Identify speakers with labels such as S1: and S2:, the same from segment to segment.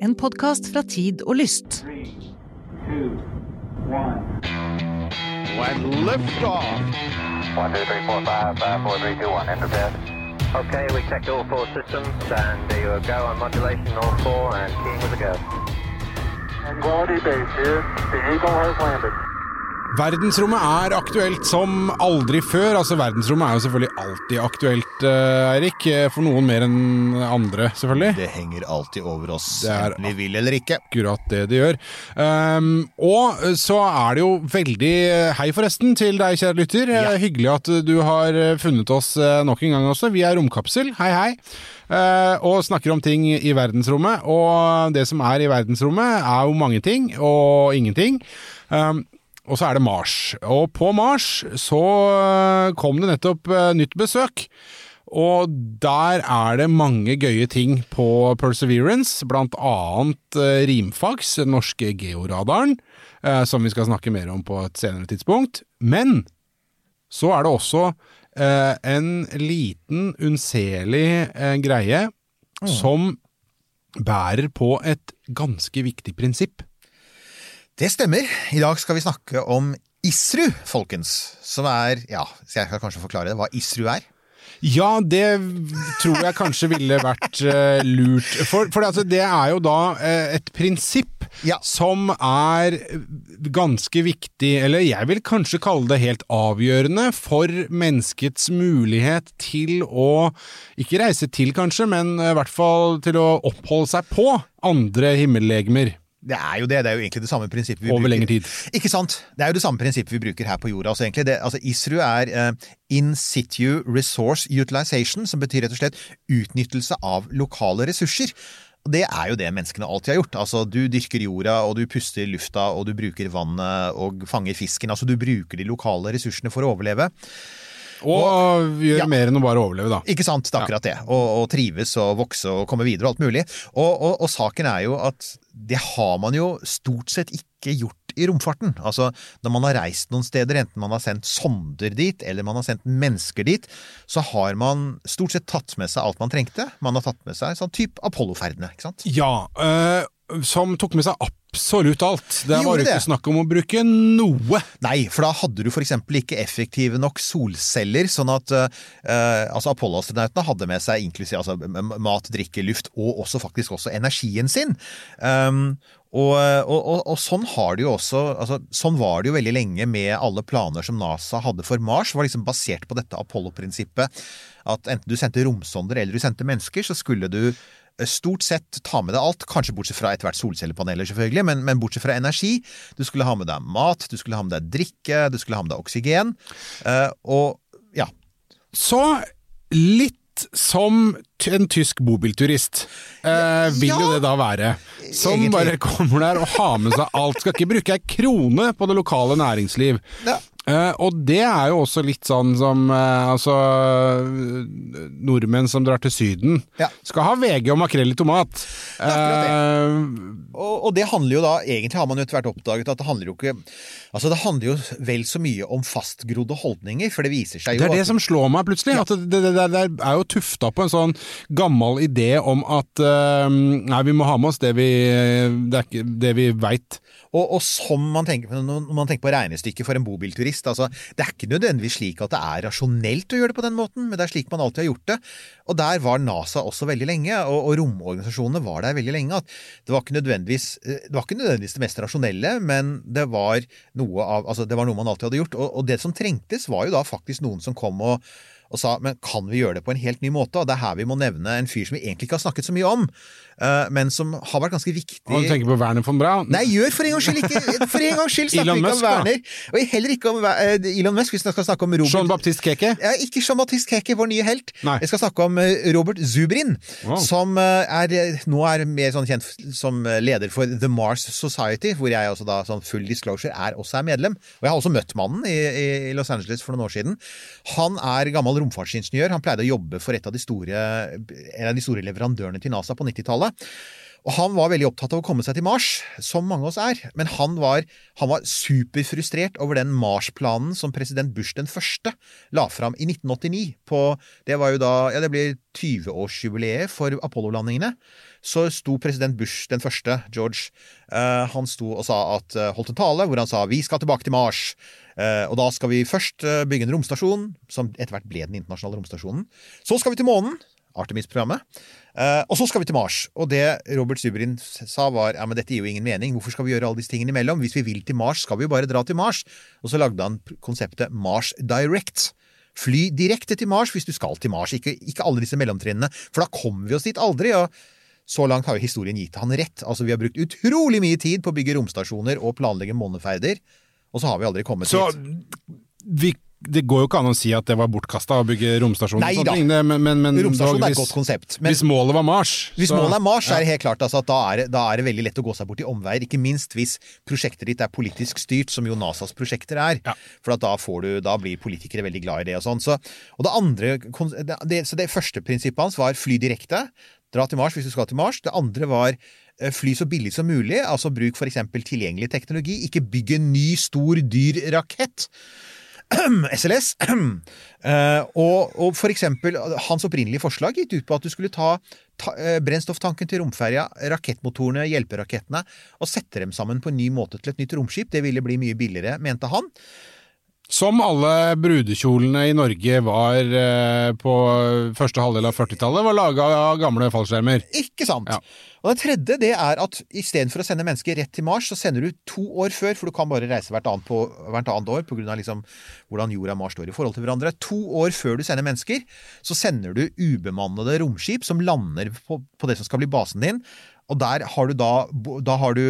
S1: En podkast fra Tid og Lyst.
S2: When liftoff.
S3: One, two, three, four, five, five, four, three, two, one. Enter bed. Okay, we checked all four systems, and there you go on modulation, all four, and keying with a go.
S2: Quality base here. The Eagle has landed.
S4: Verdensrommet er aktuelt som aldri før. Altså Verdensrommet er jo selvfølgelig alltid aktuelt, eh, Eirik. Eh, For noen mer enn andre, selvfølgelig.
S5: Det henger alltid over oss, enten vi vil eller ikke.
S4: akkurat det det gjør. Um, og så er det jo veldig Hei, forresten, til deg, kjære lytter. Ja. Hyggelig at du har eh, funnet oss eh, nok en gang også. Vi er Romkapsel. Hei, hei. Uh, og snakker om ting i verdensrommet. Og det som er i verdensrommet, er jo mange ting og ingenting. Um, og så er det Mars. Og på Mars så eh, kom det nettopp eh, nytt besøk. Og der er det mange gøye ting på Perseverance, blant annet eh, Rimfax, den norske georadaren, som vi skal snakke mer om på et senere tidspunkt. Men så er det også en liten, unnselig greie som bærer på et ganske viktig prinsipp.
S5: Det stemmer. I dag skal vi snakke om ISRU, folkens. Som er Ja, så jeg kan kanskje forklare det, hva ISRU er?
S4: Ja, det tror jeg kanskje ville vært uh, lurt. For, for altså, det er jo da uh, et prinsipp
S5: Ja.
S4: som er ganske viktig, eller jeg vil kanskje kalle det helt avgjørende, for menneskets mulighet til å Ikke reise til, kanskje, men i hvert fall til å oppholde seg på andre himmellegemer.
S5: Det er jo det. Det er jo egentlig det samme prinsippet vi
S4: Over
S5: bruker.
S4: lengre tid.
S5: Ikke sant? Det er jo det samme prinsippet vi bruker her på jorda. Altså egentlig det, altså ISRU er uh, In situ resource utilization, som betyr rett og slett utnyttelse av lokale ressurser. Det er jo det menneskene alltid har gjort. Altså, Du dyrker jorda, og du puster lufta, og du bruker vannet og fanger fisken. Altså, Du bruker de lokale ressursene for å overleve.
S4: Og gjøre
S5: Ja.
S4: mer enn å bare overleve, da.
S5: Ikke sant? Det er akkurat det. Og, og trives og vokse og komme videre og alt mulig. Og, og, og saken er jo at det har man jo stort sett ikke gjort i romfarten. Altså, når man har reist noen steder, enten man har sendt sonder dit, eller man har sendt mennesker dit, så har man stort sett tatt med seg alt man trengte. Man har tatt med seg sånn type Apollo-ferdene, ikke sant?
S4: Ja, øh, som tok med seg absolutt alt. Det var jo ikke snakk om å bruke noe.
S5: Nei, for da hadde du eksempel ikke effektive nok solceller, sånn at uh, altså Apollo-astronautene hadde med seg inklusiv altså, mat, drikke, luft, og også faktisk også energien sin. Um, og, og, og, sånn har det jo også altså, Sånn var det jo veldig lenge med alle planer som NASA hadde for Mars. var liksom basert på dette Apollo-prinsippet. At enten du sendte romsonder eller du sendte mennesker, så skulle du stort sett ta med deg alt, kanskje bortsett fra etter hvert solcellepaneler, selvfølgelig, men, men bortsett fra energi. Du skulle ha med deg mat, du skulle ha med deg drikke, du skulle ha med deg oksygen. eh, og ja.
S4: Så litt som en tysk bobilturist, eh, vil jo det da være. Som
S5: Egentlig.
S4: bare kommer der og har med seg alt. Skal ikke bruke ei krone på det lokale næringsliv.
S5: Ja.
S4: Eh, og det er jo også litt sånn som uh, altså Nordmenn som drar til Syden.
S5: Ja.
S4: Skal ha VG og makrell i tomat.
S5: Det
S4: Eh,
S5: Og, og det handler jo da, egentlig har man jo etter hvert oppdaget at det handler jo ikke Altså det handler jo vel så mye om fastgrodde holdninger, for det viser seg jo
S4: Det er det som slår meg plutselig. At det, det, det, er jo tufta på en sånn gammel idé om at nei, vi må ha med oss det vi, det det vi veit.
S5: Og, og som man tenker, når man tenker på regnestykket for en bobilturist, altså, det er ikke nødvendigvis slik at det er rasjonelt å gjøre det på den måten, men det er slik man alltid har gjort det. Og der var NASA også veldig lenge, og, og romorganisasjonene var der veldig lenge. Det var eh, det, var ikke nødvendigvis det mest rasjonelle, men det var noe, av, altså, det var noe man alltid hadde gjort. Og, og det som trengtes, var jo da faktisk noen som kom og og sa men kan vi gjøre det på en helt ny måte? Og det er her vi må nevne en fyr som vi egentlig ikke har snakket så mye om. Eh, men som har vært ganske viktig
S4: Og du tenker på Werner von Braun?
S5: Nei, gjør for en gangs skyld ikke For en gangs skyld snakker vi ikke om. Werner. Og heller ikke om eh, Elon Musk, vi skal snakke om Robert
S4: Jean-Baptiste Keke?
S5: ja, Ikke Jean-Baptiste Keke, vår nye helt.
S4: Nei.
S5: Jeg skal snakke om eh, Robert Zubrin,
S4: Wow.
S5: som er, nå er mer sånn kjent som leder for The Mars Society, hvor jeg også da, sånn full disclosure, er også er medlem. Og jeg har også møtt mannen i, i Los Angeles for noen år siden. Han er gammel romfartsingeniør. Han pleide å jobbe for et av de store, en av de store leverandørene til NASA på 90-tallet. Og han var veldig opptatt av å komme seg til Mars, som mange av oss er. Men han var, han var superfrustrert over den Mars-planen som president Bush den første la fram i 1989. På, det var jo da Ja, det blir 20-årsjubileet for Apollo-landingene. Så sto president Bush den første, George, eh, han sto og sa at, eh, holdt en tale hvor han sa 'vi skal tilbake til Mars'. Eh, og da skal vi først bygge en romstasjon, som etter hvert ble den internasjonale romstasjonen. Så skal vi til månen. Artemis-programmet. Uh, og så skal vi til Mars. Og det Robert Zubrin sa var ja, men dette gir jo ingen mening. Hvorfor skal vi gjøre alle disse tingene imellom? Hvis vi vil til Mars, skal vi jo bare dra til Mars. Og så lagde han konseptet Mars Direct. Fly direkte til Mars hvis du skal til Mars, ikke, ikke alle disse mellomtrinnene. For da kommer vi oss dit aldri. og så langt har jo historien gitt han rett. Altså, Vi har brukt utrolig mye tid på å bygge romstasjoner og planlegge måneferder, og så har vi aldri kommet
S4: Så
S5: dit.
S4: vi, det går jo ikke an å si at det var bortkasta å bygge romstasjon.
S5: Nei da.
S4: ting, Men, men, men
S5: Romstasjon er et godt konsept. Men
S4: hvis målet var Mars
S5: hvis
S4: så-
S5: målet er Mars,
S4: ja.
S5: er det helt klart altså, at da er, da er det veldig lett å gå seg bort i omveier. Ikke minst hvis prosjektet ditt er politisk styrt, som jo NASAs prosjekter er.
S4: Ja.
S5: For at da, får du, da blir politikere veldig glad i det og sånn. Så, og det andre det, det, Så det første prinsippet hans var fly direkte. Dra til Mars hvis du skal til Mars. Det andre var eh, fly så billig som mulig. Altså bruk f.eks. tilgjengelig teknologi. Ikke bygg en ny, stor, dyr rakett. SLS. Eh, og, og for eksempel hans opprinnelige forslag gikk ut på at du skulle ta, ta eh, brennstofftanken til romferja, rakettmotorene, hjelperakettene, og sette dem sammen på en ny måte til et nytt romskip. Det ville bli mye billigere, mente han.
S4: Som alle brudekjolene i Norge var eh, på første halvdel av 40-tallet, var laga av gamle fallskjermer.
S5: Ikke sant?
S4: Ja.
S5: Og det tredje det er at istedenfor å sende mennesker rett til Mars, så sender du to år før, for du kan bare reise hvert annet, på, hvert annet år pga. Liksom hvordan jorda og Mars står i forhold til hverandre. To år før du sender mennesker, så sender du ubemannede romskip som lander på, på det som skal bli basen din. Og der har du da, da har du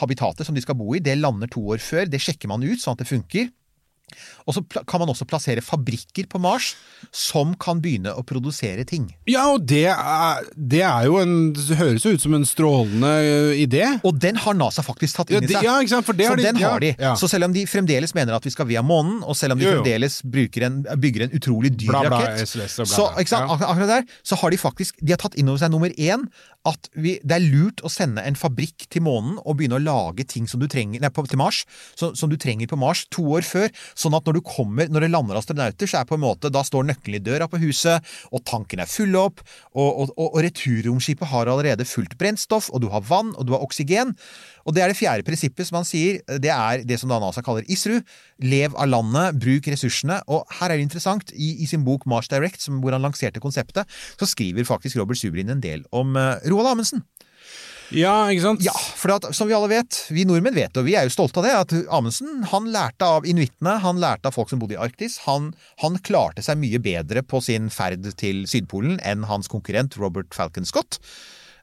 S5: habitatet som de skal bo i. Det lander to år før. Det sjekker man ut sånn at det funker. Og så kan man også plassere fabrikker på Mars som kan begynne å produsere ting.
S4: Ja, og det er, det er jo en Det høres jo ut som en strålende eh, idé.
S5: Og den har NASA faktisk tatt
S4: Ja,
S5: inn i seg.
S4: ja, ikke sant, for det
S5: så
S4: har de-
S5: den har de.
S4: ja.
S5: Så selv om de fremdeles mener at vi skal via månen, og selv om de
S4: Jo, jo.
S5: fremdeles en, bygger en utrolig dyr
S4: Bla, bla,
S5: rakett,
S4: SLS bla,
S5: så,
S4: Ja.
S5: akkurat der, så har de faktisk de har tatt inn over seg nummer én at vi, det er lurt å sende en fabrikk til månen og begynne å lage ting som du trenger, nei, på, til Mars, så, som du trenger på Mars to år før. Sånn at når du kommer, når det lander astronauter, så er på en måte, da står nøkkelen i døra på huset, og tanken er full opp, og, og, og, returromskipet har allerede fullt brennstoff, og du har vann, og du har oksygen. Og det er det fjerde prinsippet som han sier, det er det som da NASA kaller ISRU. Lev av landet, bruk ressursene. Og her er det interessant, i, i sin bok Mars Direct, som, hvor han lanserte konseptet, så skriver faktisk Robert Subrin en del om uh, Roald Amundsen.
S4: Ja, ikke sant?
S5: Ja, for at, som vi alle vet, vi nordmenn vet, og vi er jo stolte av det, at Amundsen han lærte av inuittene, han lærte av folk som bodde i Arktis. Han, han klarte seg mye bedre på sin ferd til Sydpolen enn hans konkurrent Robert Falcon Scott.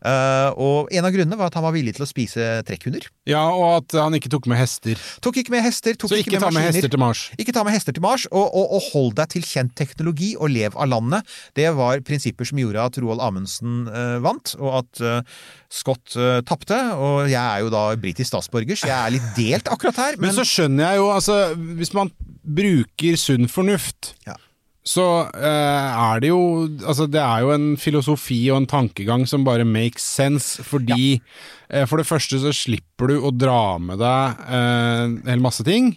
S5: Eh, og en av grunnene var at han var villig til å spise trekkhunder.
S4: Ja, og at han ikke tok med hester.
S5: Tok ikke med hester,
S4: Så
S5: ikke,
S4: ikke ta med hester til Mars.
S5: Ikke ta med hester til Mars, og, og, og hold deg til kjent teknologi, og lev av landet. Det var prinsipper som gjorde at Roald Amundsen uh, vant, og at uh, Scott uh, tapte. Og jeg er jo da britisk statsborger, så jeg er litt delt akkurat her.
S4: Men, så skjønner jeg jo, altså Hvis man bruker sunn fornuft,
S5: Ja.
S4: Så eh, er det jo Altså, det er jo en filosofi og en tankegang som bare makes sense, fordi eh, For det første så slipper du å dra med deg eh, en hel masse ting.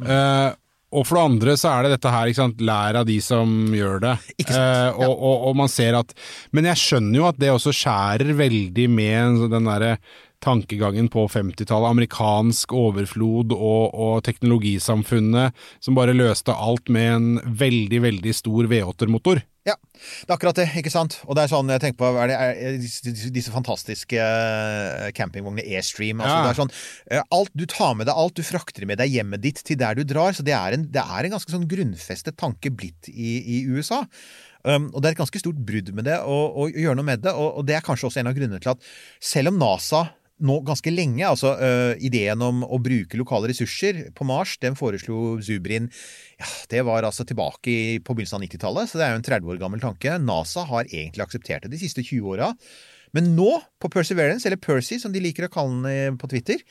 S4: Eh, og for det andre så er det dette her, ikke sant, lær av de som gjør det. Eh, og, og, og man ser at Men jeg skjønner jo at det også skjærer veldig med den derre tankegangen på 50-tallet. Amerikansk overflod og, og teknologisamfunnet som bare løste alt med en veldig, veldig stor V8-motor.
S5: Ja, det er akkurat det, ikke sant? Og det er sånn, jeg tenker på er det, er disse, disse fantastiske eh, campingvognene Airstream. Altså,
S4: Ja.
S5: det er sånn, eh, alt, du tar med deg alt, du frakter med deg hjemmet ditt til der du drar. Så det er en, det er en ganske sånn grunnfestet tanke blitt i, i USA. Um, og det er et ganske stort brudd med det, å gjøre noe med det. Og, og det er kanskje også en av grunnene til at selv om NASA nå ganske lenge, altså uh, ideen om å bruke lokale ressurser på Mars, den foreslo Zubrin ja, Det var altså tilbake i, på begynnelsen av 90-tallet, så det er jo en 30 år gammel tanke. NASA har egentlig akseptert det de siste 20 åra. Men nå, på Perseverance, eller Percy som de liker å kalle den på Twitter,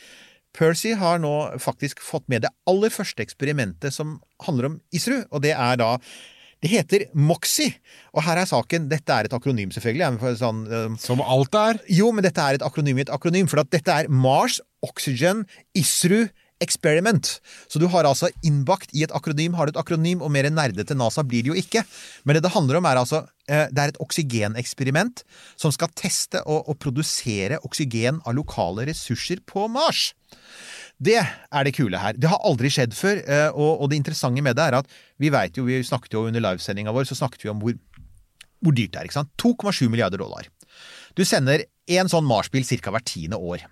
S5: Percy har nå faktisk fått med det aller første eksperimentet som handler om ISRU, og det er da det heter MOXIE, og her er saken Dette er et akronym, selvfølgelig. Sånn, øh,
S4: Som alt er.
S5: jo, men dette er et akronym i et akronym, for at dette er Mars Oxygen ISRU Experiment. Så du har altså innbakt i et akronym, har du et akronym, og mer nerdete NASA blir det jo ikke. Men det det handler om, er altså eh, Det er et oksygeneksperiment som skal teste og, og produsere oksygen av lokale ressurser på Mars. Det er det kule her. Det har aldri skjedd før, eh, og, og det interessante med det er at vi vet jo, vi snakket jo under livesendinga vår, så snakket vi om hvor, hvor dyrt det er. ikke sant? 2,7 milliarder dollar. Du sender en sånn Mars-bil ca. hvert tiende år.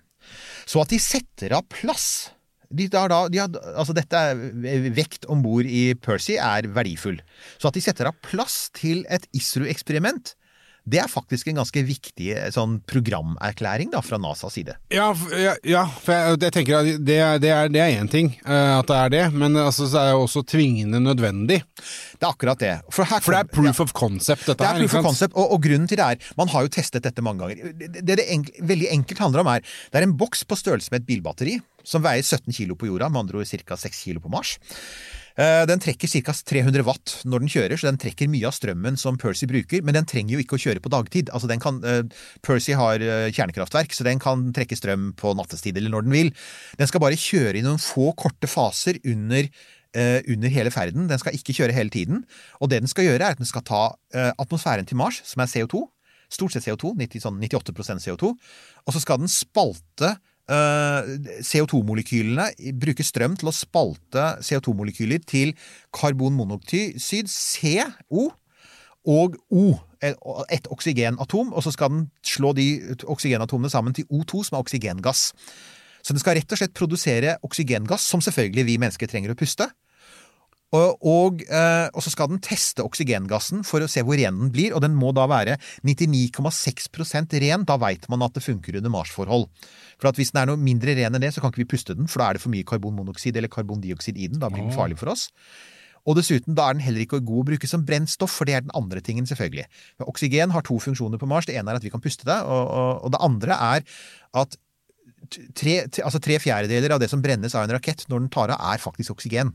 S5: Så at de setter av plass de da, de har, altså Dette er vekt om bord i Percy er verdifull. Så at de setter av plass til et ISRO-eksperiment, det er faktisk en ganske viktig eh, sånn programerklæring da, fra NASAs side.
S4: Ja, ja, ja for jeg, jeg tenker at det, det er det er én ting, eh, at det er det, men altså, så er det også tvingende nødvendig.
S5: Det er akkurat det. For, her
S4: For det er
S5: proof
S4: proof of concept, dette her.
S5: Det er
S4: her.
S5: proof of concept, og, og grunnen til det er Man har jo testet dette mange ganger. Det det, det enk, veldig enkelt handler om er Det er en boks på størrelse med et bilbatteri, som veier 17 kilo på jorda, med andre ord ca. 6 kilo på Mars. Eh, Den trekker ca. 300 watt når den kjører, så den trekker mye av strømmen som Percy bruker, men den trenger jo ikke å kjøre på dagtid. Altså kan, eh, Percy har eh, kjernekraftverk, så den kan trekke strøm på nattestid eller når den vil. Den skal bare kjøre i noen få korte faser under under hele ferden. Den skal ikke kjøre hele tiden. Og det den skal gjøre, er at den skal ta atmosfæren til Mars, som er CO2, stort sett CO2, 90, sånn 98% CO2, og så skal den spalte CO2-molekylene, bruker strøm til å spalte CO2-molekyler til karbonmonoksid, CO, og O, et oksygenatom, og så skal den slå de oksygenatomene sammen til O2, som er oksygengass. Så den skal rett og slett produsere oksygengass, som selvfølgelig vi mennesker trenger å puste. Og, og, eh, og så skal den teste oksygengassen for å se hvor ren den blir, og den må da være 99,6% ren. Da veit man at det funker under Mars-forhold. For at hvis den er noe mindre ren enn det, så kan ikke vi puste den, for da er det for mye karbonmonoksid eller karbondioksid i den. Da blir den farlig for oss. Og dessuten, da er den heller ikke god å bruke som brennstoff, for det er den andre tingen, selvfølgelig. Men oksygen har to funksjoner på Mars. Det ene er at vi kan puste det, og, og, og det andre er at tre, altså tre fjerdedeler av det som brennes av en rakett når den tar av, er faktisk oksygen.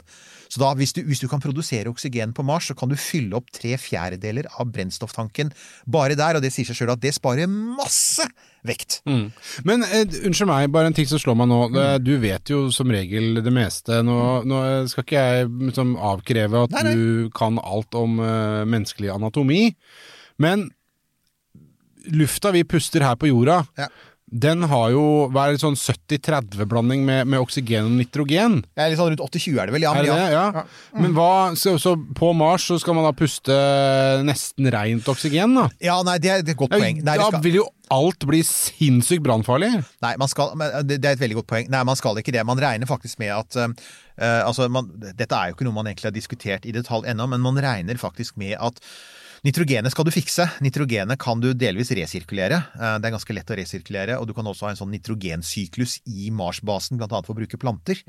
S5: Så da, hvis du, hvis du kan produsere oksygen på Mars, så kan du fylle opp tre fjerdedeler av brennstofftanken bare der, og det sier seg sjøl at det sparer masse vekt.
S4: Mm. Men eh, unnskyld meg, bare en ting som slår meg nå.
S5: Mm.
S4: du vet jo som regel det meste. Nå, nå skal ikke jeg liksom, avkreve at
S5: Nei, nei.
S4: du kan alt om eh, menneskelig anatomi, men lufta vi puster her på jorda,
S5: Ja.
S4: Den har jo hva er det, sånn 70-30-blanding med, med oksygen og nitrogen.
S5: Er litt sånn rundt 80-20 er det vel? Ja, men
S4: det
S5: ja.
S4: Ja. Men hva, så, så på Mars så skal man da puste nesten rent oksygen, da?
S5: Ja, nei, det er et godt poeng. Nei,
S4: da vil jo alt bli sinnssykt brannfarlig.
S5: nei, man skal, det det er et veldig godt poeng. Nei, man skal ikke det. Man regner faktisk med at eh, eh, altså man, Dette er jo ikke noe man egentlig har diskutert i detalj ennå, men man regner faktisk med at Nitrogenet skal du fikse. Nitrogenet kan du delvis resirkulere. Eh, Det er ganske lett å resirkulere, og du kan også ha en sånn nitrogensyklus i Mars-basen, annet for å bruke planter.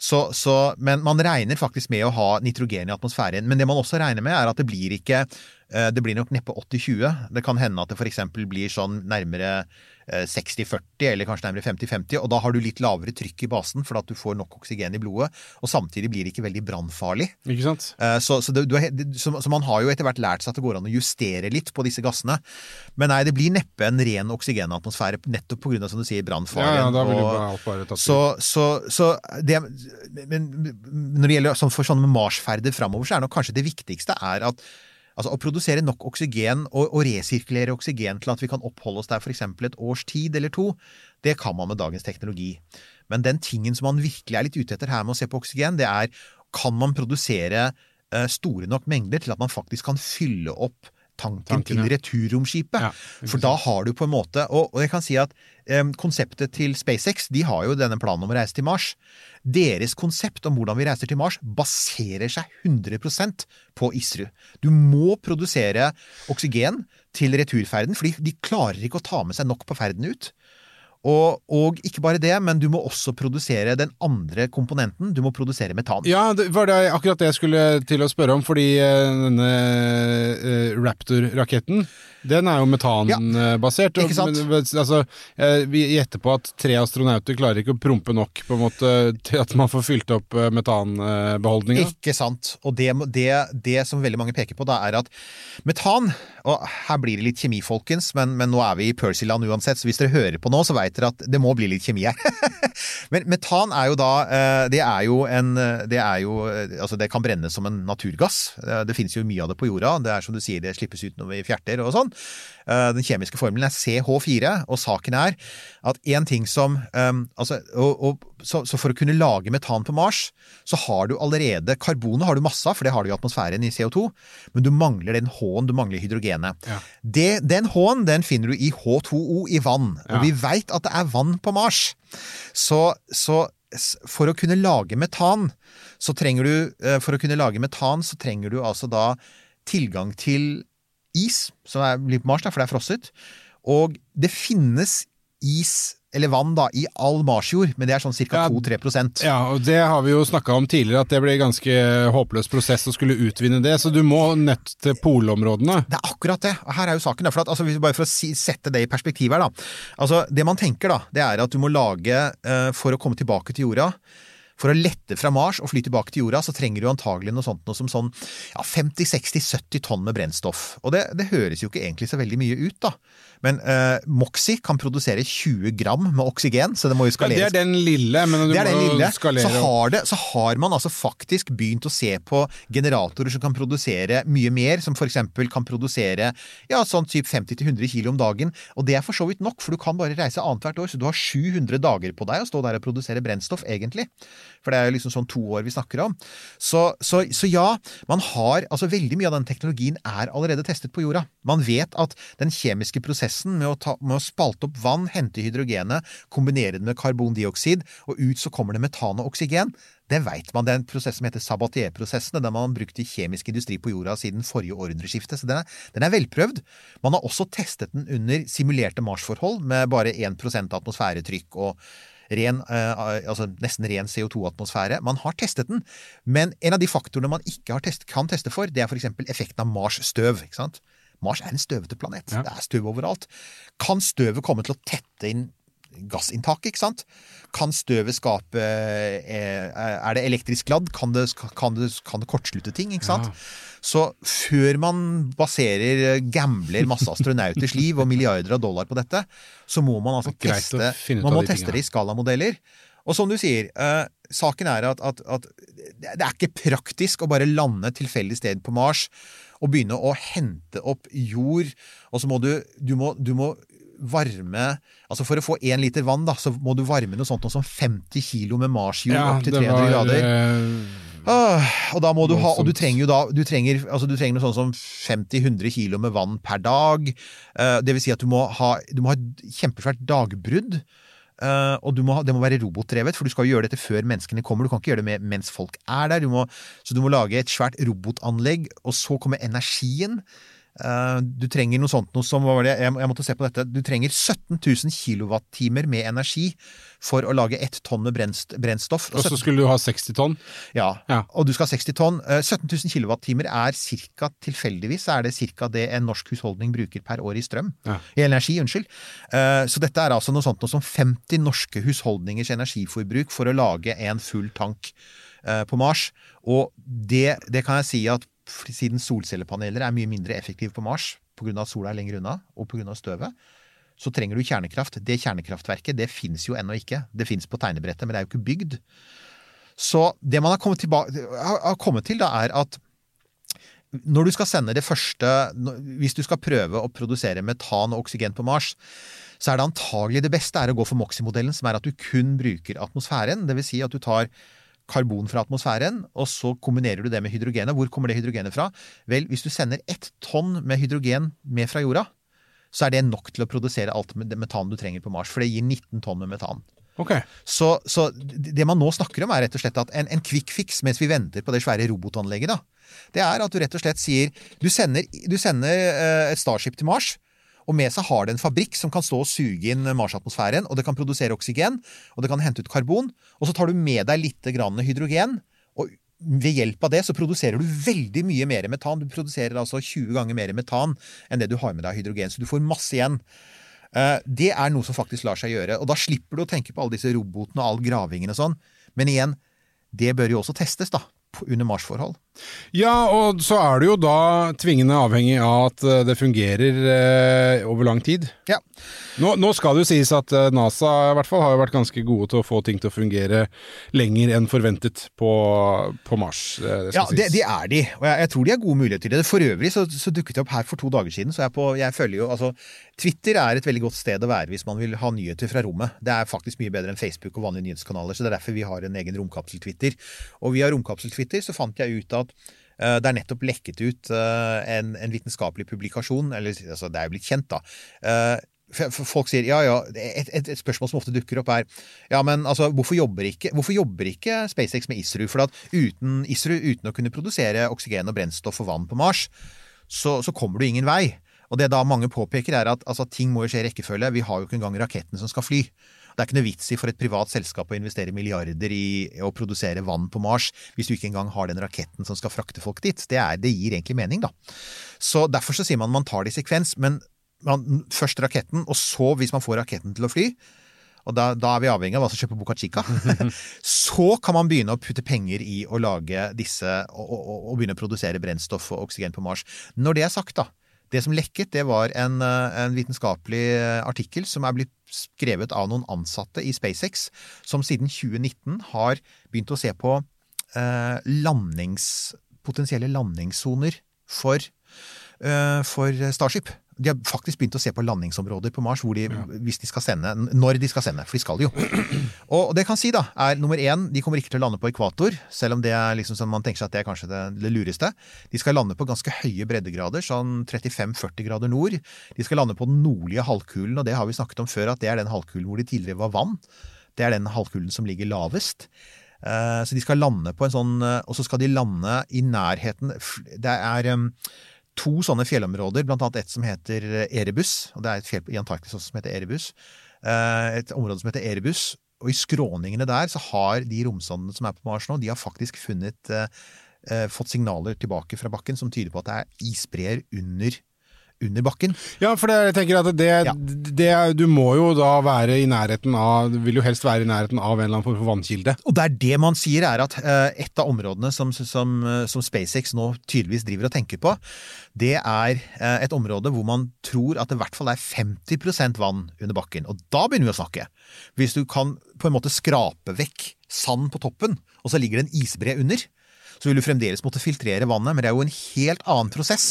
S5: Så, så, men man regner faktisk med å ha nitrogen i atmosfæren. Men det man også regner med, er at det blir ikke Det blir nok neppe 80-20. Det kan hende at det f.eks. blir sånn nærmere eh, 60-40, eller kanskje nærmere 50-50. Og da har du litt lavere trykk i basen, for at du får nok oksygen i blodet. Og samtidig blir det ikke veldig brannfarlig.
S4: Ikke sant?
S5: Eh, Så, så, er, så, så man har jo etter hvert lært seg at det går an å justere litt på disse gassene. Men nei, det blir neppe en ren oksygenatmosfære, nettopp av, som du sier,
S4: Ja,
S5: brannfaren.
S4: ja, da vil
S5: og-
S4: alt bare tatt
S5: så, så, så det, men når det gjelder sånn for sånne Mars-ferder framover, så er nok kanskje det viktigste er at Altså Å produsere nok oksygen og, og resirkulere oksygen til at vi kan oppholde oss der f.eks. et års tid eller to, det kan man med dagens teknologi. Men den tingen som man virkelig er litt ute etter her med å se på oksygen, det er kan man produsere eh, store nok mengder til at man faktisk kan fylle opp
S4: Tanken,
S5: til
S4: ja.
S5: returromskipet.
S4: Ja,
S5: For da har du på en måte Og, og jeg kan si at um, konseptet til SpaceX de har jo denne planen om å reise til Mars. Deres konsept om hvordan vi reiser til Mars, baserer seg 100% på ISRU. Du må produsere oksygen til returferden, fordi de klarer ikke å ta med seg nok på ferden ut. Og, og ikke bare det, men du må også produsere den andre komponenten. Du må produsere metan.
S4: Ja, det var det akkurat det jeg skulle til å spørre om, fordi eh, denne eh, Raptor-raketten, den er jo metanbasert.
S5: ikke sant?
S4: altså, eh, vi gjetter på at tre astronauter klarer ikke å prompe nok på en måte til at man får fylt opp eh, metanbeholdninga.
S5: Ikke sant. Og det, det, det som veldig mange peker på, da, er at metan Og her blir det litt kjemi, folkens, men, men nå er vi i Percyland uansett, så hvis dere hører på nå, så veit dere at det må bli litt kjemi her. men metan er jo da eh, Det er jo en Det er jo eh, Altså, det kan brennes som en naturgass. Eh, Det finnes jo mye av det på jorda. Det er som du sier, det slippes ut når vi fjerter og sånn. Den kjemiske formelen er CH4, og saken er at én ting som altså, og, og, så, så for å kunne lage metan på Mars, så har du allerede Karbonet har du masse av, for det har du i atmosfæren i CO2, men du mangler den H-en, du mangler hydrogenet.
S4: Ja.
S5: Det, den H-en den finner du i H2O i vann, og vi veit at det er vann på Mars. Så, så for å kunne lage metan, så trenger du eh, For å kunne lage metan, så trenger du altså da tilgang til is, som er, blir på Mars, da, for det er frosset. Og det finnes is, eller vann, da, i all marsjord, men det er sånn ca. 2-3%
S4: Ja, og det har vi jo snakka om tidligere, at det ble ganske håpløs prosess å skulle utvinne det, så du må nødt til polområdene.
S5: Det er akkurat det. Og her er jo saken. da, For at, altså, bare for å si, sette det i perspektiv her, da. Altså, det man tenker, da, det er at du må lage uh, For å komme tilbake til jorda for å lette fra Mars og fly tilbake til jorda, så trenger du antagelig noe sånt noe som sånn ja, 50-60-70 tonn med brennstoff. Og det, det høres jo ikke egentlig så veldig mye ut, da. Men uh, Moxie kan produsere 20 gram med oksygen, så det må jo
S4: Ja, det er den lille, men du
S5: Det er
S4: må
S5: lille.
S4: skalere
S5: Så har, det, så har man altså faktisk begynt å se på generatorer som kan produsere mye mer, som f.eks. kan produsere ja, sånn typ 50-100 kilo om dagen. Og det er for så vidt nok, for du kan bare reise annethvert år, så du har 700 dager på deg å stå der og produsere brennstoff, egentlig. For det er jo liksom sånn to år vi snakker om. Så, så, så ja, man har altså Veldig mye av den teknologien er allerede testet på jorda. Man vet at den kjemiske prosessen med å, ta, med å spalte opp vann, hente hydrogenet, kombinere det med karbondioksid, og ut så kommer det metan og oksygen. Det veit man. Det er en prosess som heter Sabatier-prosessen. Den har man brukt i kjemisk industri på jorda siden forrige århundreskifte. Så den er, den er velprøvd. Man har også testet den under simulerte Mars-forhold med bare 1 atmosfæretrykk og ren, eh, altså nesten ren CO2-atmosfære. Man har testet den, men en av de faktorene man ikke har test, kan teste for, det er f.eks. effekten av Mars-støv. ikke sant? Mars er en støvete planet.
S4: Ja.
S5: Det er støv overalt. Kan støvet komme til å tette inn gassinntaket, ikke sant? Kan støvet skape eh, Er det elektrisk ladd? Kan det, kan det, kan det kortslutte ting, ikke sant? Så før man baserer, gambler masse astronauters liv og milliarder av dollar på dette, så må man altså teste Man må
S4: de
S5: teste det i skalamodeller. Og som du sier, eh, saken er at, at, at det er ikke praktisk å bare lande tilfeldig sted på Mars og begynne å hente opp jord, og så må du, du, må, du må varme Altså For å få én liter vann, da, så må du varme noe sånt noe som 50 kilo med marsjord opp til 300 grader.
S4: eh,
S5: og da må du ha Og du trenger jo da Du trenger, altså du trenger noe sånt som 50-100 kilo med vann per dag. Eh, det vil si at du må ha, du må ha et kjempesvært dagbrudd. Eh, og må ha, det må være robotdrevet, for du skal jo gjøre dette før menneskene kommer. Du kan ikke gjøre det med, mens folk er der. Du må, så du må lage et svært robotanlegg, og så kommer energien. Eh, du trenger noe sånt noe som hva var det? Jeg, jeg måtte se på dette. Du trenger 17 000 kilowattimer med energi for å lage ett tonn med brennst, brennstoff.
S4: Og så skulle du ha 60 tonn?
S5: Ja,
S4: Ja.
S5: og du skal ha 60 tonn. Eh, 17 000 kilowattimer er cirka, tilfeldigvis, er det cirka det en norsk husholdning bruker per år i strøm.
S4: Ja.
S5: I energi, unnskyld. Eh, Så dette er altså noe sånt noe som 50 norske husholdningers energiforbruk for å lage en full tank eh, på Mars. Og det, det kan jeg si at siden solcellepaneler er mye mindre effektive på Mars pga. at sola er lenger unna, og pga. støvet, så trenger du kjernekraft. Det kjernekraftverket det fins jo ennå ikke. Det fins på tegnebrettet, men det er jo ikke bygd. Så det man har kommet, tilbake, har kommet til, da, er at når du skal sende det første Hvis du skal prøve å produsere metan og oksygen på Mars, så er det antagelig det beste er å gå for Moxie-modellen, som er at du kun bruker atmosfæren. Vil si at du tar karbon fra atmosfæren, og så kombinerer du det med hydrogenet. Hvor kommer det hydrogenet fra? Vel, hvis du sender ett tonn med hydrogen med fra jorda, så er det nok til å produsere alt metan du trenger på Mars. For det gir 19 tonn med metan.
S4: Okay.
S5: Så, så det man nå snakker om, er rett og slett at en, en quick fix mens vi venter på det svære robotanlegget, da, det er at du rett og slett sier Du sender, du sender eh, et Starship til Mars. Og med seg har det en fabrikk som kan stå og suge inn Mars-atmosfæren, og det kan produsere oksygen, og det kan hente ut karbon. Og så tar du med deg litt hydrogen, og ved hjelp av det så produserer du veldig mye mer metan. Du produserer altså 20 ganger mer metan enn det du har med deg av hydrogen, så du får masse igjen. Eh, Det er noe som faktisk lar seg gjøre. Og da slipper du å tenke på alle disse robotene og all gravingen og sånn. Men igjen, det bør jo også testes, da. Under Mars-forhold.
S4: Ja, og så er det jo da tvingende avhengig av at eh, det fungerer eh, over lang tid.
S5: Ja.
S4: Nå, nå skal det jo sies at eh, NASA i hvert fall har jo vært ganske gode til å få ting til å fungere lenger enn forventet på, på Mars. eh, Det
S5: Ja, det, det er de, og jeg, jeg tror de har gode muligheter til det. For øvrig så, så dukket det opp her for to dager siden, så jeg, på, jeg følger jo altså Twitter er et veldig godt sted å være hvis man vil ha nyheter fra rommet. Det er faktisk mye bedre enn Facebook og vanlige nyhetskanaler, så det er derfor vi har en egen romkapsel-Twitter. Og via romkapsel-Twitter så fant jeg ut at eh, det er nettopp lekket ut eh, en, en vitenskapelig publikasjon, eller altså, det er jo blitt kjent, da. Eh, Folk sier ja, ja, et, et, et spørsmål som ofte dukker opp er ja, men altså, hvorfor jobber ikke, hvorfor jobber ikke SpaceX med ISRU? For at uten ISRU, uten å kunne produsere oksygen og brennstoff og vann på Mars, så, så kommer du ingen vei. Og det da mange påpeker er at altså, ting må jo skje i rekkefølge. Vi har jo ikke engang raketten som skal fly. Det er ikke noe vits i for et privat selskap å investere milliarder i å produsere vann på Mars hvis du ikke engang har den raketten som skal frakte folk dit. Det, er, det gir egentlig mening, da. Så Derfor så sier man man tar det i sekvens. Men man, først raketten, og så, hvis man får raketten til å fly og da, da er vi avhengig av hva som skjer på Boca Chica. så kan man begynne å putte penger i å lage disse og, og, og begynne å produsere brennstoff og oksygen på Mars. Når det er sagt, da. Det som lekket, det var en, eh, en vitenskapelig eh, artikkel som er blitt skrevet av noen ansatte i SpaceX, som siden 2019 har begynt å se på eh, landings, potensielle landingssoner for, eh, for Starship. De har faktisk begynt å se på landingsområder på Mars hvor de, hvis de skal sende, når de skal sende, for de skal jo. Og det kan si da, er nummer én, de kommer ikke til å lande på ekvator, selv om det er liksom sånn man tenker seg at det er kanskje det, det lureste. De skal lande på ganske høye breddegrader, sånn 35-40 grader nord. De skal lande på den nordlige halvkulen, og det har vi snakket om før, at det er den halvkulen hvor de tidligere var vann. Det er den halvkulen som ligger lavest. Eh, Så de skal lande på en sånn eh, Og så skal de lande i nærheten Det er to sånne fjellområder, blant annet et som heter Erebus. Og det er et fjell i Antarktis også som heter Erebus. Eh, Et område som heter Erebus. Og i skråningene der så har de romsondene som er på Mars nå, de har faktisk funnet eh, eh, Fått signaler tilbake fra bakken som tyder på at det er isbreer under, under bakken.
S4: Ja, for det, jeg tenker at det,
S5: Ja.
S4: det Du må jo da være i nærheten av vil jo helst være i nærheten av en eller annen form for vannkilde.
S5: Og det er det man sier, er at eh, et av områdene som, som, eh, som SpaceX nå tydeligvis driver og tenker på, det er eh, et område hvor man tror at det i hvert fall er 50% vann under bakken. Og da begynner vi å snakke. Hvis du kan på en måte skrape vekk sand på toppen, og så ligger det en isbre under, så vil du fremdeles måtte filtrere vannet, men det er jo en helt annen prosess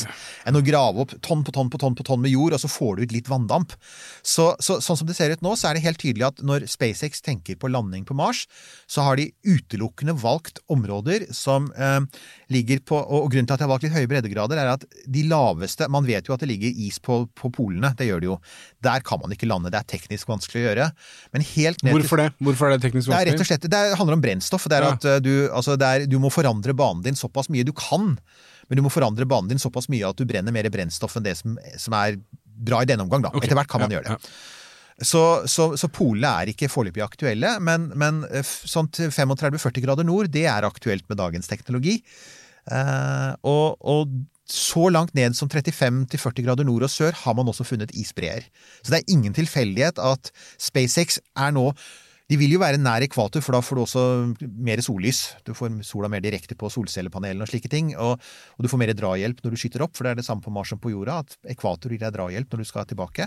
S5: enn å grave opp tonn på tonn på tonn på tonn med jord, og så får du ut litt vanndamp. Så, så, sånn som det ser ut nå, så er det helt tydelig at når SpaceX tenker på landing på Mars, så har de utelukkende valgt områder som eh, ligger på Og grunnen til at de har valgt litt høye breddegrader, er at de laveste Man vet jo at det ligger is på, på polene, det gjør det jo. Der kan man ikke lande, det er teknisk vanskelig å gjøre. Men helt ned
S4: Hvorfor det? Hvorfor er det teknisk
S5: det er rett og
S4: vanskelig?
S5: slett, det er- handler om brennstoff. Det er
S4: Ja.
S5: at eh, du, altså er, du må forandre banen din såpass mye du kan. Men du må forandre banen din såpass mye at du brenner mer brennstoff enn det som, som er bra i denne omgang. da.
S4: Okay.
S5: Etter hvert kan man
S4: ja,
S5: gjøre det. Så, så, så polene er ikke foreløpig aktuelle, men, men eh, sånn til 35-40 grader nord, det er aktuelt med dagens teknologi. Eh, og, og så langt ned som 35-40 grader nord og sør har man også funnet isbreer. Så det er ingen tilfeldighet at SpaceX er nå de vil jo være nær ekvator, for da får du også mer sollys. Du får sola mer direkte på solcellepanelene og slike ting. Og, og du får mer drahjelp når du skyter opp, for det er det samme på Mars som på jorda. At ekvator gir deg drahjelp når du skal tilbake.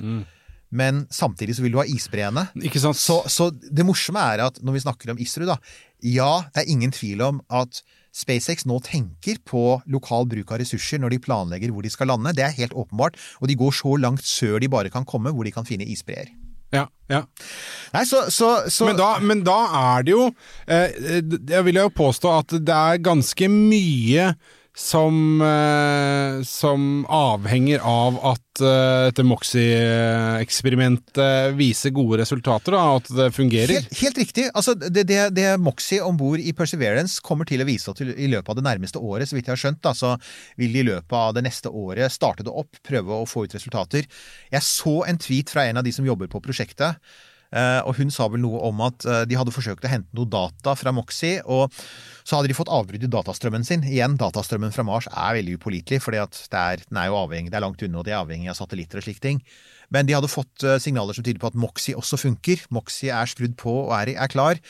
S5: Men samtidig så vil du ha isbreene.
S4: Ikke sant?
S5: Så, så det morsomme er at når vi snakker om ISRU, da Ja, det er ingen tvil om at SpaceX nå tenker på lokal bruk av ressurser når de planlegger hvor de skal lande. Det er helt åpenbart. Og de går så langt sør de bare kan komme, hvor de kan finne isbreer.
S4: Ja, ja.
S5: Nei, så, så, så
S4: Men, da, men da er det jo eh, Jeg vil jo påstå at det er ganske mye som, eh, som avhenger av at eh, dette Moxie-eksperimentet viser gode resultater, da, at det fungerer.
S5: Helt, helt riktig. Altså, det, det, det Moxie om bord i Perseverance kommer til å vise at i løpet av det nærmeste året, så vidt jeg har skjønt, da, så vil de i løpet av det neste året starte det opp, prøve å få ut resultater. Jeg så en tweet fra en av de som jobber på prosjektet. Eh, og hun sa vel noe om at eh, de hadde forsøkt å hente noe data fra Moxie, og så hadde de fått avbrudd i datastrømmen sin. Igjen, datastrømmen fra Mars er veldig upålitelig, for den er jo avhengig, det er langt unna, og de er avhengig av satellitter og slike ting. Men de hadde fått eh, signaler som tyder på at Moxie også funker. Moxie er skrudd på og er, er klar.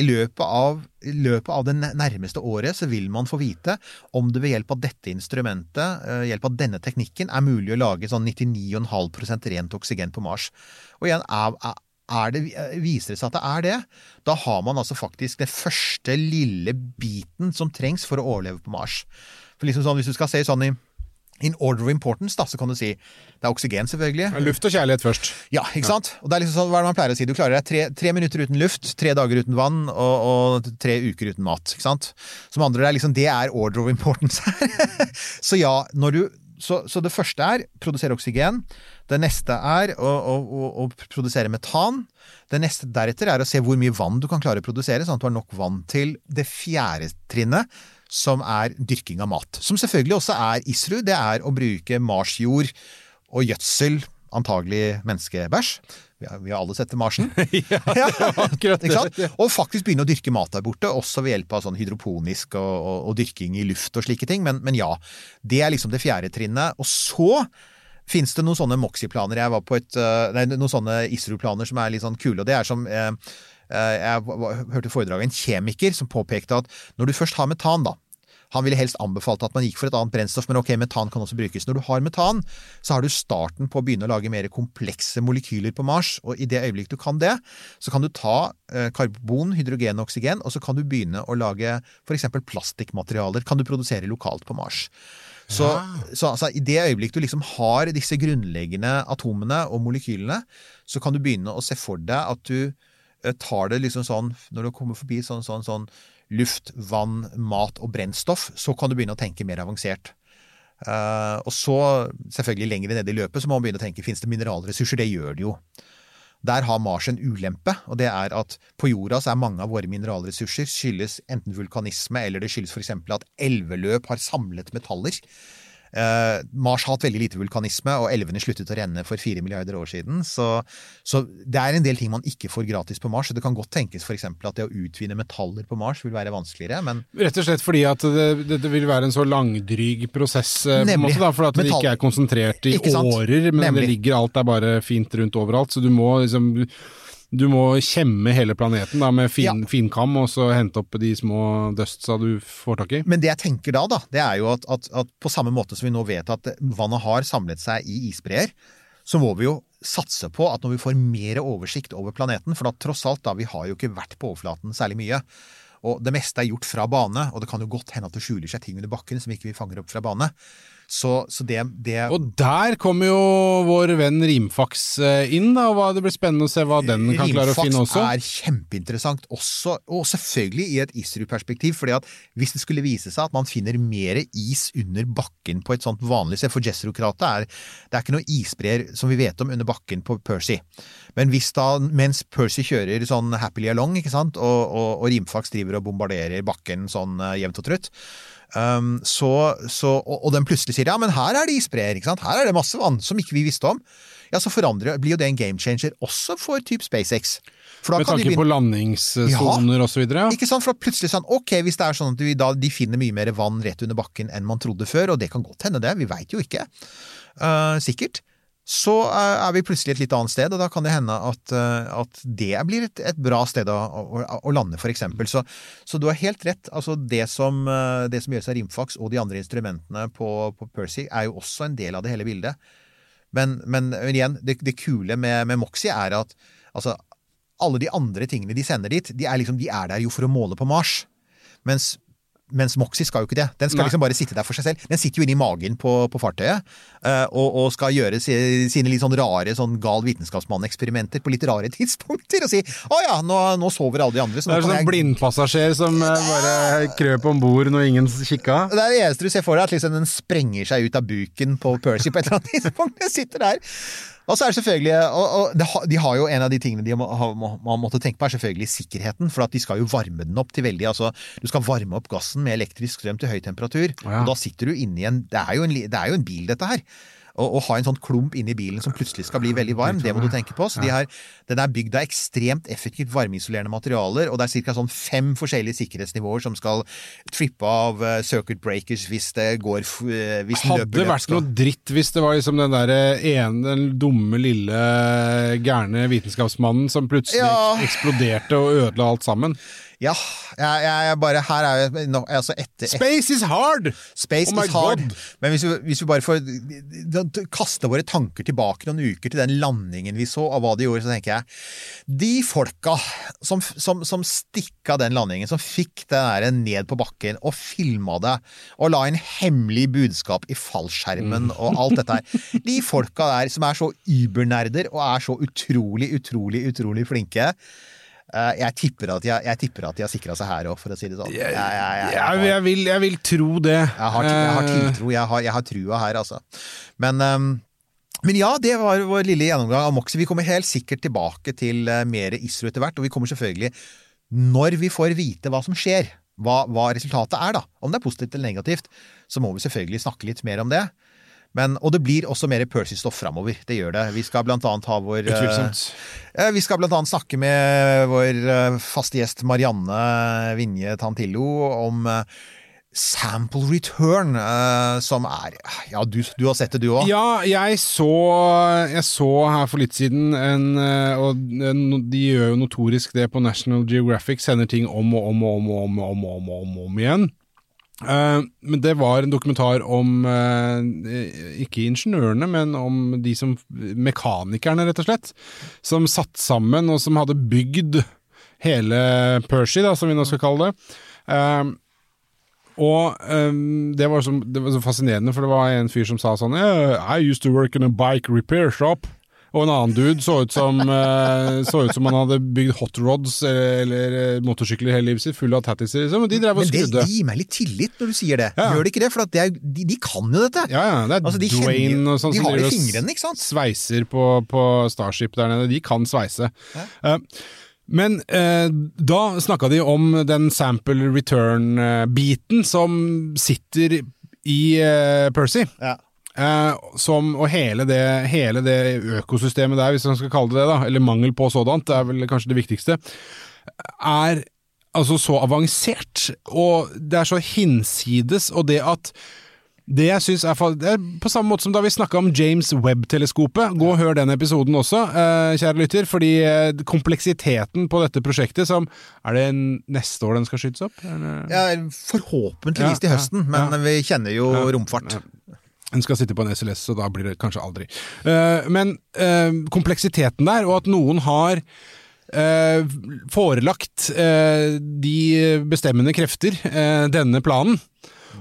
S5: I løpet, av, I løpet av det nærmeste året så vil man få vite om det ved hjelp av dette instrumentet, hjelp av denne teknikken, er mulig å lage sånn 99,5% rent oksygen på Mars. Og igjen, er det, viser det seg at det er det, da har man altså faktisk den første lille biten som trengs for å overleve på Mars. For liksom sånn, Hvis du skal se sånn i In order of importance, da, så kan du si det er oksygen, selvfølgelig.
S4: Luft og kjærlighet først.
S5: Ja, ikke sant? Og det er liksom sånn, hva er det man pleier å si? Du klarer deg tre, tre minutter uten luft, tre dager uten vann og, og tre uker uten mat. ikke sant? Som andre, det er liksom, det er order of importance her. så ja, når du så, så, det første er produsere oksygen. Det neste er å, å, å, produsere metan. Det neste deretter er å se hvor mye vann du kan klare å produsere, sånn at du har nok vann til det fjerde trinnet, som er dyrking av mat. Som selvfølgelig også er ISRU. Det er å bruke marsjord og gjødsel, antagelig menneskebæsj. Vi har, vi har alle sett til Marsen.
S4: ja, det akkurat det.
S5: Og faktisk begynne å dyrke mat der borte, også ved hjelp av sånn hydroponisk og, og, og dyrking i luft og slike ting. Men, men, ja, det er liksom det fjerde trinnet. Og så fins det noen sånne Moxie-planer. Jeg var på et, nei, noen sånne ISRU-planer som er litt sånn kule. og det er som eh, jeg hørte foredraget av en kjemiker som påpekte at når du først har metan, da han ville helst anbefalt at man gikk for et annet brennstoff, men ok, metan kan også brukes. Når du har metan, så har du starten på å begynne å lage mer komplekse molekyler på Mars, og i det øyeblikk du kan det, så kan du ta karbon, hydrogen og oksygen, og så kan du begynne å lage f.eks. plastikkmaterialer. Kan du produsere lokalt på Mars. Så, ja. så altså, i det øyeblikk du liksom har disse grunnleggende atomene og molekylene, så kan du begynne å se for deg at du tar det liksom sånn, når du kommer forbi sånn, sånn, sånn luft, vann, mat og brennstoff, så kan du begynne å tenke mer avansert. Uh, og så, selvfølgelig lenger nede i løpet, så må man begynne å tenke finnes det mineralressurser. Det gjør det jo. Der har Mars en ulempe, og det er at på jorda så er mange av våre mineralressurser skyldes enten vulkanisme eller det skyldes f.eks. at elveløp har samlet metaller. Uh, Mars har hatt veldig lite vulkanisme, og elvene sluttet å renne for fire milliarder år siden. Så, så, det er en del ting man ikke får gratis på Mars. Det kan godt tenkes f.eks. at det å utvinne metaller på Mars vil være vanskeligere, men
S4: Rett og slett fordi at det, det vil være en så langdryg prosess, Nemlig, på en måte, da, for at det ikke er konsentrert i årer, men Nemlig. det ligger alt er bare fint rundt overalt. Så du må liksom du må kjemme hele planeten da, med fin, ja. finkam, og så hente opp de små dustsa du får tak i.
S5: Men det jeg tenker da, da det er jo at, at, at, på samme måte som vi nå vet at vannet har samlet seg i isbreer, så må vi jo satse på at når vi får mer oversikt over planeten, for da tross alt da, vi har jo ikke vært på overflaten særlig mye, og det meste er gjort fra bane, og det kan jo godt hende at det skjuler seg ting under bakken som ikke vi fanger opp fra bane. Så, så det, det,
S4: Og der kommer jo vår venn Rimfax eh, inn, da. og Det blir spennende å se hva den kan
S5: Rimfax
S4: klare å finne også.
S5: Rimfax er kjempeinteressant også, og selvfølgelig i et ISRU-perspektiv. fordi at hvis det skulle vise seg at man finner mer is under bakken på et sånt vanlig sted For Jezero-kratet er det er ikke noe isbreer som vi vet om under bakken på Percy. Men hvis da, mens Percy kjører sånn happily along, ikke sant, og, og, og Rimfax driver og bombarderer bakken sånn uh, jevnt og trutt, Um, så, så, og, og, den plutselig sier ja, men her er det isbreer, ikke sant? her er det masse vann som ikke vi visste om. Ja, så forandrer, blir jo det en game changer også for type SpaceX.
S4: Med tanke begynne... på landingssoner ja, osv.?
S5: Ikke sant, for plutselig sånn, ok, hvis det er sånn at vi, da, de finner mye mer vann rett under bakken enn man trodde før, og det kan godt hende det, vi veit jo ikke. Uh, sikkert så er vi plutselig et litt annet sted, og da kan det hende at, eh, at det blir et, et, bra sted å, å, å lande, for eksempel. Så, så, du har helt rett. Altså det som, eh, det som gjøres av Rimfax og de andre instrumentene på, på, Percy, er jo også en del av det hele bildet. Men, men, men igjen, det, det kule med, med, Moxie er at altså, alle de andre tingene de sender dit, de er, liksom, de er der jo for å måle på Mars. Mens mens Moxie skal jo ikke det. Den skal
S4: Nei.
S5: liksom bare sitte der for seg selv. Den sitter jo inni magen på, på fartøyet uh, og, og skal gjøre si- sine litt sånn rare sånn gal vitenskapsmann-eksperimenter på litt rare tidspunkter. Og si 'Å ja, nå, nå sover alle de andre', så
S4: Det er sånn
S5: jeg
S4: blindpassasjer som uh, bare krøp om bord når ingen kikka.
S5: Det er det eneste du ser for deg, at liksom den sprenger seg ut av buken på Percy på et eller annet tidspunkt. Den sitter der. Og så er det selvfølgelig og, og De har jo en av de tingene de må, må, må, måtte tenke på, er selvfølgelig sikkerheten. For at de skal jo varme den opp til veldig altså, Du skal varme opp gassen med elektrisk strøm til høy temperatur.
S4: Ja.
S5: Og da sitter du inni en Det en, det er jo en bil, dette her. Å ha en sånn klump inni bilen som plutselig skal bli veldig varm, det må du tenke på. Så de har, den er bygd av ekstremt effektivt varmeisolerende materialer, og det er ca. sånn fem forskjellige sikkerhetsnivåer som skal trippe av eh, circuit breakers hvis det går eh, hvis
S4: Hadde
S5: løper
S4: vært noe dritt hvis det var liksom den der ene, den dumme, lille, gærne vitenskapsmannen som plutselig
S5: Ja.
S4: eksploderte og ødela alt sammen.
S5: Ja, jeg, jeg, bare Her er jeg no, altså etter, etter
S4: Space is hard!
S5: Space
S4: Oh
S5: is hard.
S4: God.
S5: Men hvis vi, hvis vi bare får kaste våre tanker tilbake noen uker til den landingen vi så, av hva de gjorde, så tenker jeg De folka som, som, som stikka den landingen, som fikk den der ned på bakken og filma det, og la inn hemmelig budskap i fallskjermen og alt dette her De folka der som er så übernerder og er så utrolig, utrolig, utrolig flinke. Eh, Jeg tipper at de, har- jeg tipper at de har sikra seg her òg, for å si det sånn. Jeg, jeg, jeg,
S4: vil, jeg vil tro det.
S5: jeg har, jeg har
S4: Eh,
S5: tiltro, jeg har, jeg har trua her, altså. Men, ehm, men ja, det var vår lille gjennomgang av Moxie. Vi kommer helt sikkert tilbake til eh, mer ISRO etter hvert, og vi kommer selvfølgelig, når vi får vite hva som skjer, hva, hva resultatet er, da, om det er positivt eller negativt, så må vi selvfølgelig snakke litt mer om det. Men, og det blir også mer Percy-stoff framover. Det gjør det. Vi skal blant annet ha vår eh,
S4: Utvilsomt.
S5: Eh, Vi skal blant annet snakke med vår eh, faste gjest Marianne Vinje Tantillo om eh, Sample Return, eh, som er Ja, du, du har sett det, du òg?
S4: Ja, jeg så, jeg så her for litt siden en, eh, Og de gjør jo notorisk det på National Geographic, sender ting om og om og om og om, og om, og om, og om, om igjen. Eh, men det var en dokumentar om eh, ikke ingeniørene, men om de som Mekanikerne, rett og slett. Som satt sammen, og som hadde bygd hele Percy, da, som vi nå skal kalle det. Eh, og det, var så, det var så fascinerende, for det var en fyr som sa sånn I used to work in a bike repair shop. Og en annen dude så ut som eh, Så ut som han hadde bygd hot rods eller, eller eh, motorsykler hele livet sitt, full av tattiser, liksom. Og de drev og
S5: Men det, det gir meg litt tillit når du sier det.
S4: Ja.
S5: Gjør det ikke det? For det er, de, de kan jo dette.
S4: Ja, ja, det er
S5: Altså, de kjenner-
S4: Dwayne og sånn som driver og
S5: fingrene, sant?
S4: sveiser på, på Starship der nede. De kan sveise. Eh, men eh, da snakka de om den sample return-biten som sitter i eh, Percy.
S5: Ja.
S4: Eh, som, og hele det, hele det økosystemet der, hvis man skal kalle det det, da, eller mangel på sådant, det er vel kanskje det viktigste, er altså så avansert, og det er så hinsides, og det at det jeg synes er, er På samme måte som da vi snakka om James Webb-teleskopet. Gå og hør den episoden også, eh, kjære lytter. Fordi eh, kompleksiteten på dette prosjektet som Er det neste år den skal skytes opp? Eller?
S5: Ja, forhåpentligvis til høsten, men
S4: ja.
S5: vi kjenner jo romfart.
S4: Den skal sitte på en SLS, så da blir det kanskje aldri. Eh, men eh, kompleksiteten der, og at noen har eh, forelagt de bestemmende krefter denne planen,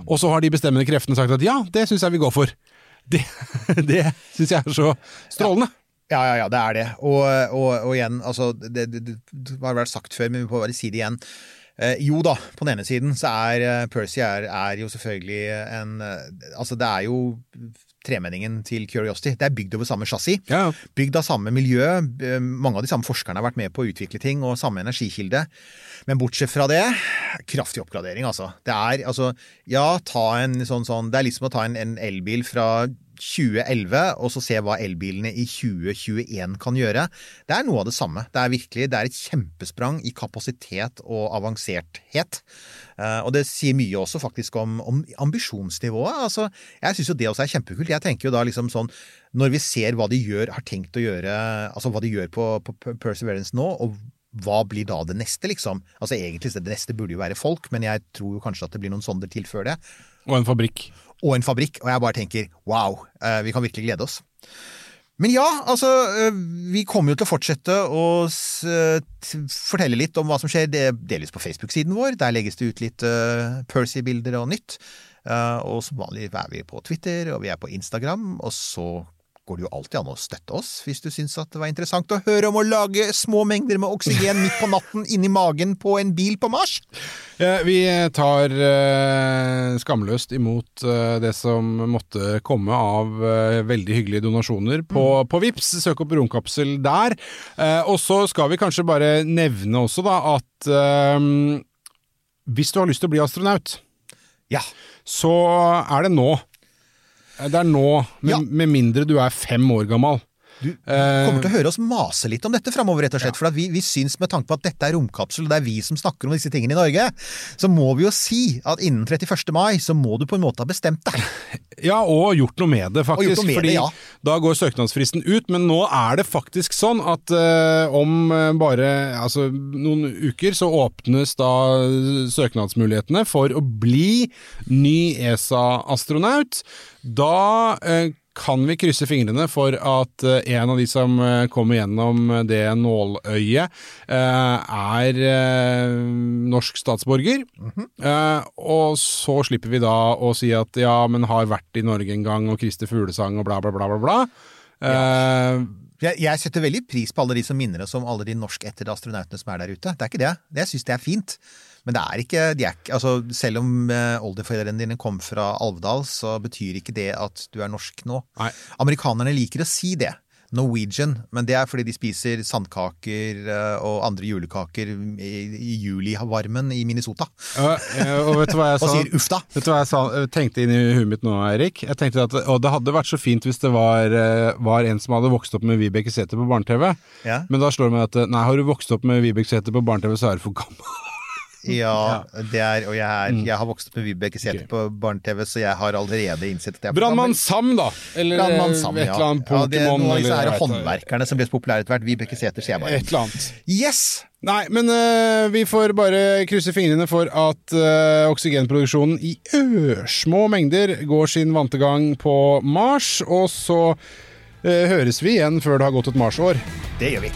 S4: og så har de bestemmende kreftene sagt at ja, det syns jeg vi går for. Det, det syns jeg er så strålende.
S5: Ja, ja, ja, det er det. Og, og, og igjen, altså det, det, det har vært sagt før, men vi får bare si det igjen. Eh, jo da, på den ene siden så er eh, Percy er, er jo selvfølgelig en eh, Altså, det er jo tremenningen til Curiosity. Det er bygd over samme chassis.
S4: Ja.
S5: Bygd av samme miljø. Mange av de samme forskerne har vært med på å utvikle ting, og samme energikilde. Men bortsett fra det, kraftig oppgradering, altså. Det er altså Ja, ta en sånn sånn Det er liksom å ta en, en elbil fra 2011, og så se hva elbilene i 2021 kan gjøre. Det er noe av det samme. Det er virkelig det er et kjempesprang i kapasitet og avansert-het. Eh, og det sier mye også faktisk om, om ambisjonsnivået. Altså, jeg syns jo det også er kjempekult. Jeg tenker jo da liksom sånn Når vi ser hva de gjør, har tenkt å gjøre Altså hva de gjør på, på Perseverance nå, og hva blir da det neste, liksom? Altså Egentlig det neste burde jo være folk, men jeg tror jo kanskje at det blir noen sonder til før det.
S4: Og en fabrikk.
S5: Og en fabrikk. Og jeg bare tenker wow, eh, vi kan virkelig glede oss. Men ja, altså, øh, vi kommer jo til å fortsette å t- fortelle litt om hva som skjer, det delvis på Facebook-siden vår. Der legges det ut litt Percy-bilder og nytt. Eh, og som vanlig er vi på Twitter, og vi er på Instagram. Og så går det jo alltid an å støtte oss hvis du syns at det var interessant å høre om å lage små mengder med oksygen midt på natten inni magen på en bil på Mars.
S4: Ja, Vi tar eh, skamløst imot eh, det som måtte komme av eh, veldig hyggelige donasjoner på, på Vips. Søk opp Romkapsel der. Eh, og så skal vi kanskje bare nevne også da at eh, hvis du har lyst til å bli astronaut,
S5: Ja.
S4: så er det nå. Det er nå, med,
S5: Ja.
S4: med mindre du er fem år gammel.
S5: Du
S4: Eh,
S5: kommer til å høre oss mase litt om dette framover, rett og slett. For at vi, vi syns med tanke på at dette er romkapsel, og det er vi som snakker om disse tingene i Norge, så må vi jo si at innen 31. mai så må du på en måte ha bestemt deg.
S4: Ja, og gjort noe med det, faktisk.
S5: Med
S4: fordi
S5: det, ja.
S4: da går søknadsfristen ut. Men nå er det faktisk sånn at uh, om eh, bare altså, noen uker så åpnes da søknadsmulighetene for å bli ny ESA-astronaut. Da eh, kan vi krysse fingrene for at eh, en av de som eh, kommer gjennom det nåløyet, eh, er norsk statsborger. Eh, og så slipper vi da å si at ja, men har vært i Norge en gang, og Christer Fuglesang og bla, bla, bla, bla. bla.
S5: Jeg, jeg setter veldig pris på alle de som minner oss om alle de norskættede astronautene som er der ute. Det er ikke det. det jeg syns det er fint. Men det er ikke, de er ikke altså, Selv om eh, oldeforeldrene dine kom fra Alvdal, så betyr ikke det at du er norsk nå.
S4: Nei.
S5: Amerikanerne liker å si det. Norwegian, men det er fordi de spiser sandkaker eh, og andre julekaker i, julivarmen i Minnesota.
S4: og, eh, og vet du hva jeg
S5: Og sier uff da.
S4: Vet du hva jeg sa, tenkte inn i huet mitt nå, Eirik? Jeg tenkte at og det hadde vært så fint hvis det var, var en som hadde vokst opp med Vibeke Sæther på barne-TV.
S5: Ja.
S4: Men da slår det meg at nei, har du vokst opp med Vibeke Sæther på barne-TV, så er du for gammel.
S5: Ja, det er, og jeg, er, jeg har vokst opp med Vibeke Sæther
S4: okay.
S5: på barne-TV, så jeg har allerede innsett at jeg er
S4: Brannmann. Sam, da. Eller
S5: Brannmann
S4: eh,
S5: Sam,
S4: et eller annet
S5: ja det er
S4: Pokémon.
S5: noen av disse håndverkerne som blir så populære etter hvert. Vibeke Sæther, sier jeg bare.
S4: Et eller annet.
S5: Yes!
S4: Nei, men eh, vi får bare krysse fingrene for at eh, oksygenproduksjonen i ørsmå mengder går sin vante gang på Mars, og så eh, høres vi igjen før det har gått et Mars-år.
S5: Det gjør vi.